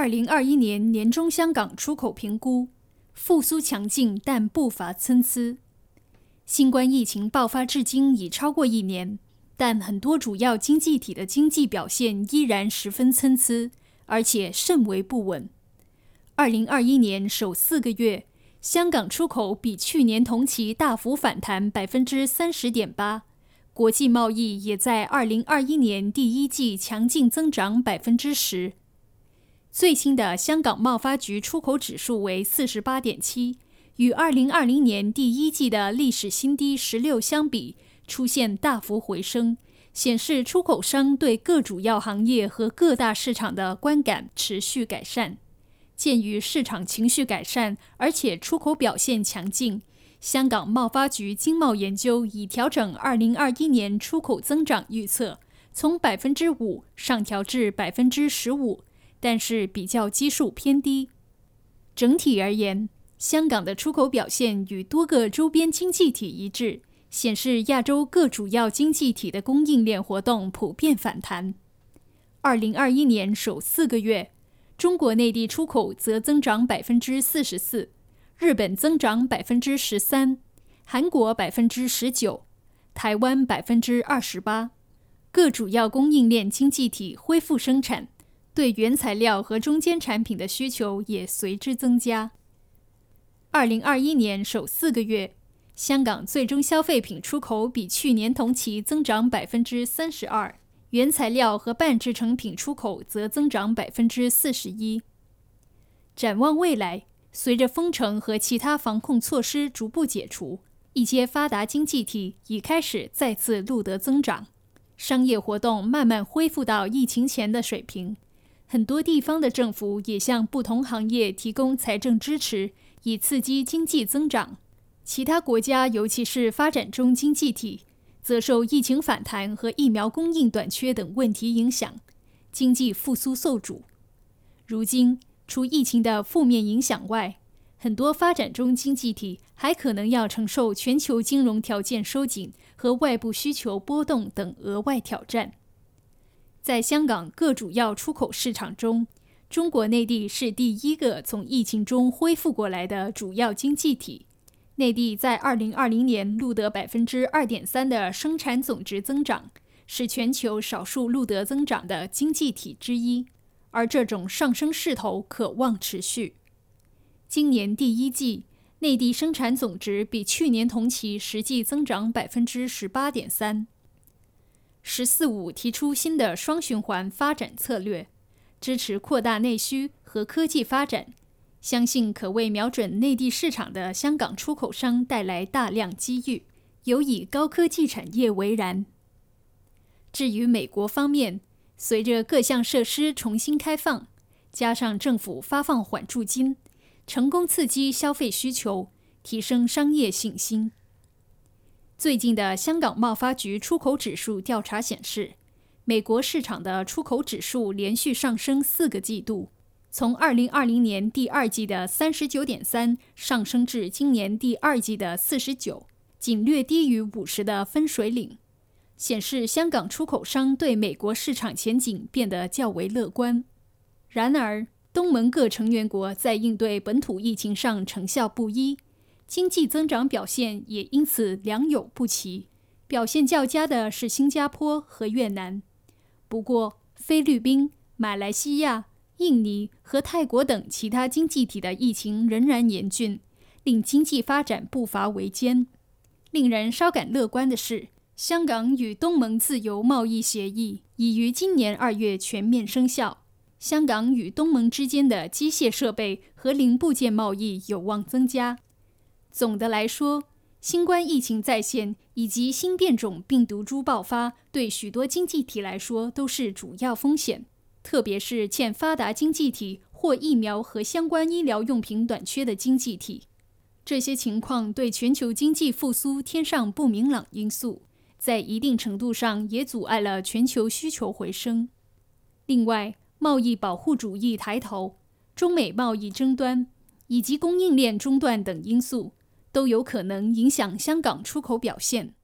二零二一年年中香港出口评估复苏强劲，但步伐参差。新冠疫情爆发至今已超过一年，但很多主要经济体的经济表现依然十分参差，而且甚为不稳。二零二一年首四个月，香港出口比去年同期大幅反弹百分之三十点八。国际贸易也在二零二一年第一季强劲增长百分之十。最新的香港贸发局出口指数为四十八点七，与二零二零年第一季的历史新低十六相比，出现大幅回升，显示出口商对各主要行业和各大市场的观感持续改善。鉴于市场情绪改善，而且出口表现强劲。香港贸发局经贸研究已调整2021年出口增长预测，从百分之五上调至百分之十五，但是比较基数偏低。整体而言，香港的出口表现与多个周边经济体一致，显示亚洲各主要经济体的供应链活动普遍反弹。2021年首四个月，中国内地出口则增长百分之四十四。日本增长百分之十三，韩国百分之十九，台湾百分之二十八。各主要供应链经济体恢复生产，对原材料和中间产品的需求也随之增加。二零二一年首四个月，香港最终消费品出口比去年同期增长百分之三十二，原材料和半制成品出口则增长百分之四十一。展望未来。随着封城和其他防控措施逐步解除，一些发达经济体已开始再次录得增长，商业活动慢慢恢复到疫情前的水平。很多地方的政府也向不同行业提供财政支持，以刺激经济增长。其他国家，尤其是发展中经济体，则受疫情反弹和疫苗供应短缺等问题影响，经济复苏受阻。如今。除疫情的负面影响外，很多发展中经济体还可能要承受全球金融条件收紧和外部需求波动等额外挑战。在香港各主要出口市场中，中国内地是第一个从疫情中恢复过来的主要经济体。内地在2020年录得百分之二点三的生产总值增长，是全球少数录得增长的经济体之一。而这种上升势头可望持续。今年第一季，内地生产总值比去年同期实际增长百分之十八点三。“十四五”提出新的双循环发展策略，支持扩大内需和科技发展，相信可为瞄准内地市场的香港出口商带来大量机遇，尤以高科技产业为然。至于美国方面，随着各项设施重新开放，加上政府发放缓助金，成功刺激消费需求，提升商业信心。最近的香港贸发局出口指数调查显示，美国市场的出口指数连续上升四个季度，从二零二零年第二季的三十九点三上升至今年第二季的四十九，仅略低于五十的分水岭。显示香港出口商对美国市场前景变得较为乐观。然而，东盟各成员国在应对本土疫情上成效不一，经济增长表现也因此良莠不齐。表现较佳的是新加坡和越南，不过菲律宾、马来西亚、印尼和泰国等其他经济体的疫情仍然严峻，令经济发展步伐维艰。令人稍感乐观的是。香港与东盟自由贸易协议已于今年二月全面生效，香港与东盟之间的机械设备和零部件贸易有望增加。总的来说，新冠疫情再现以及新变种病毒株爆发，对许多经济体来说都是主要风险，特别是欠发达经济体或疫苗和相关医疗用品短缺的经济体。这些情况对全球经济复苏添上不明朗因素。在一定程度上，也阻碍了全球需求回升。另外，贸易保护主义抬头、中美贸易争端以及供应链中断等因素，都有可能影响香港出口表现。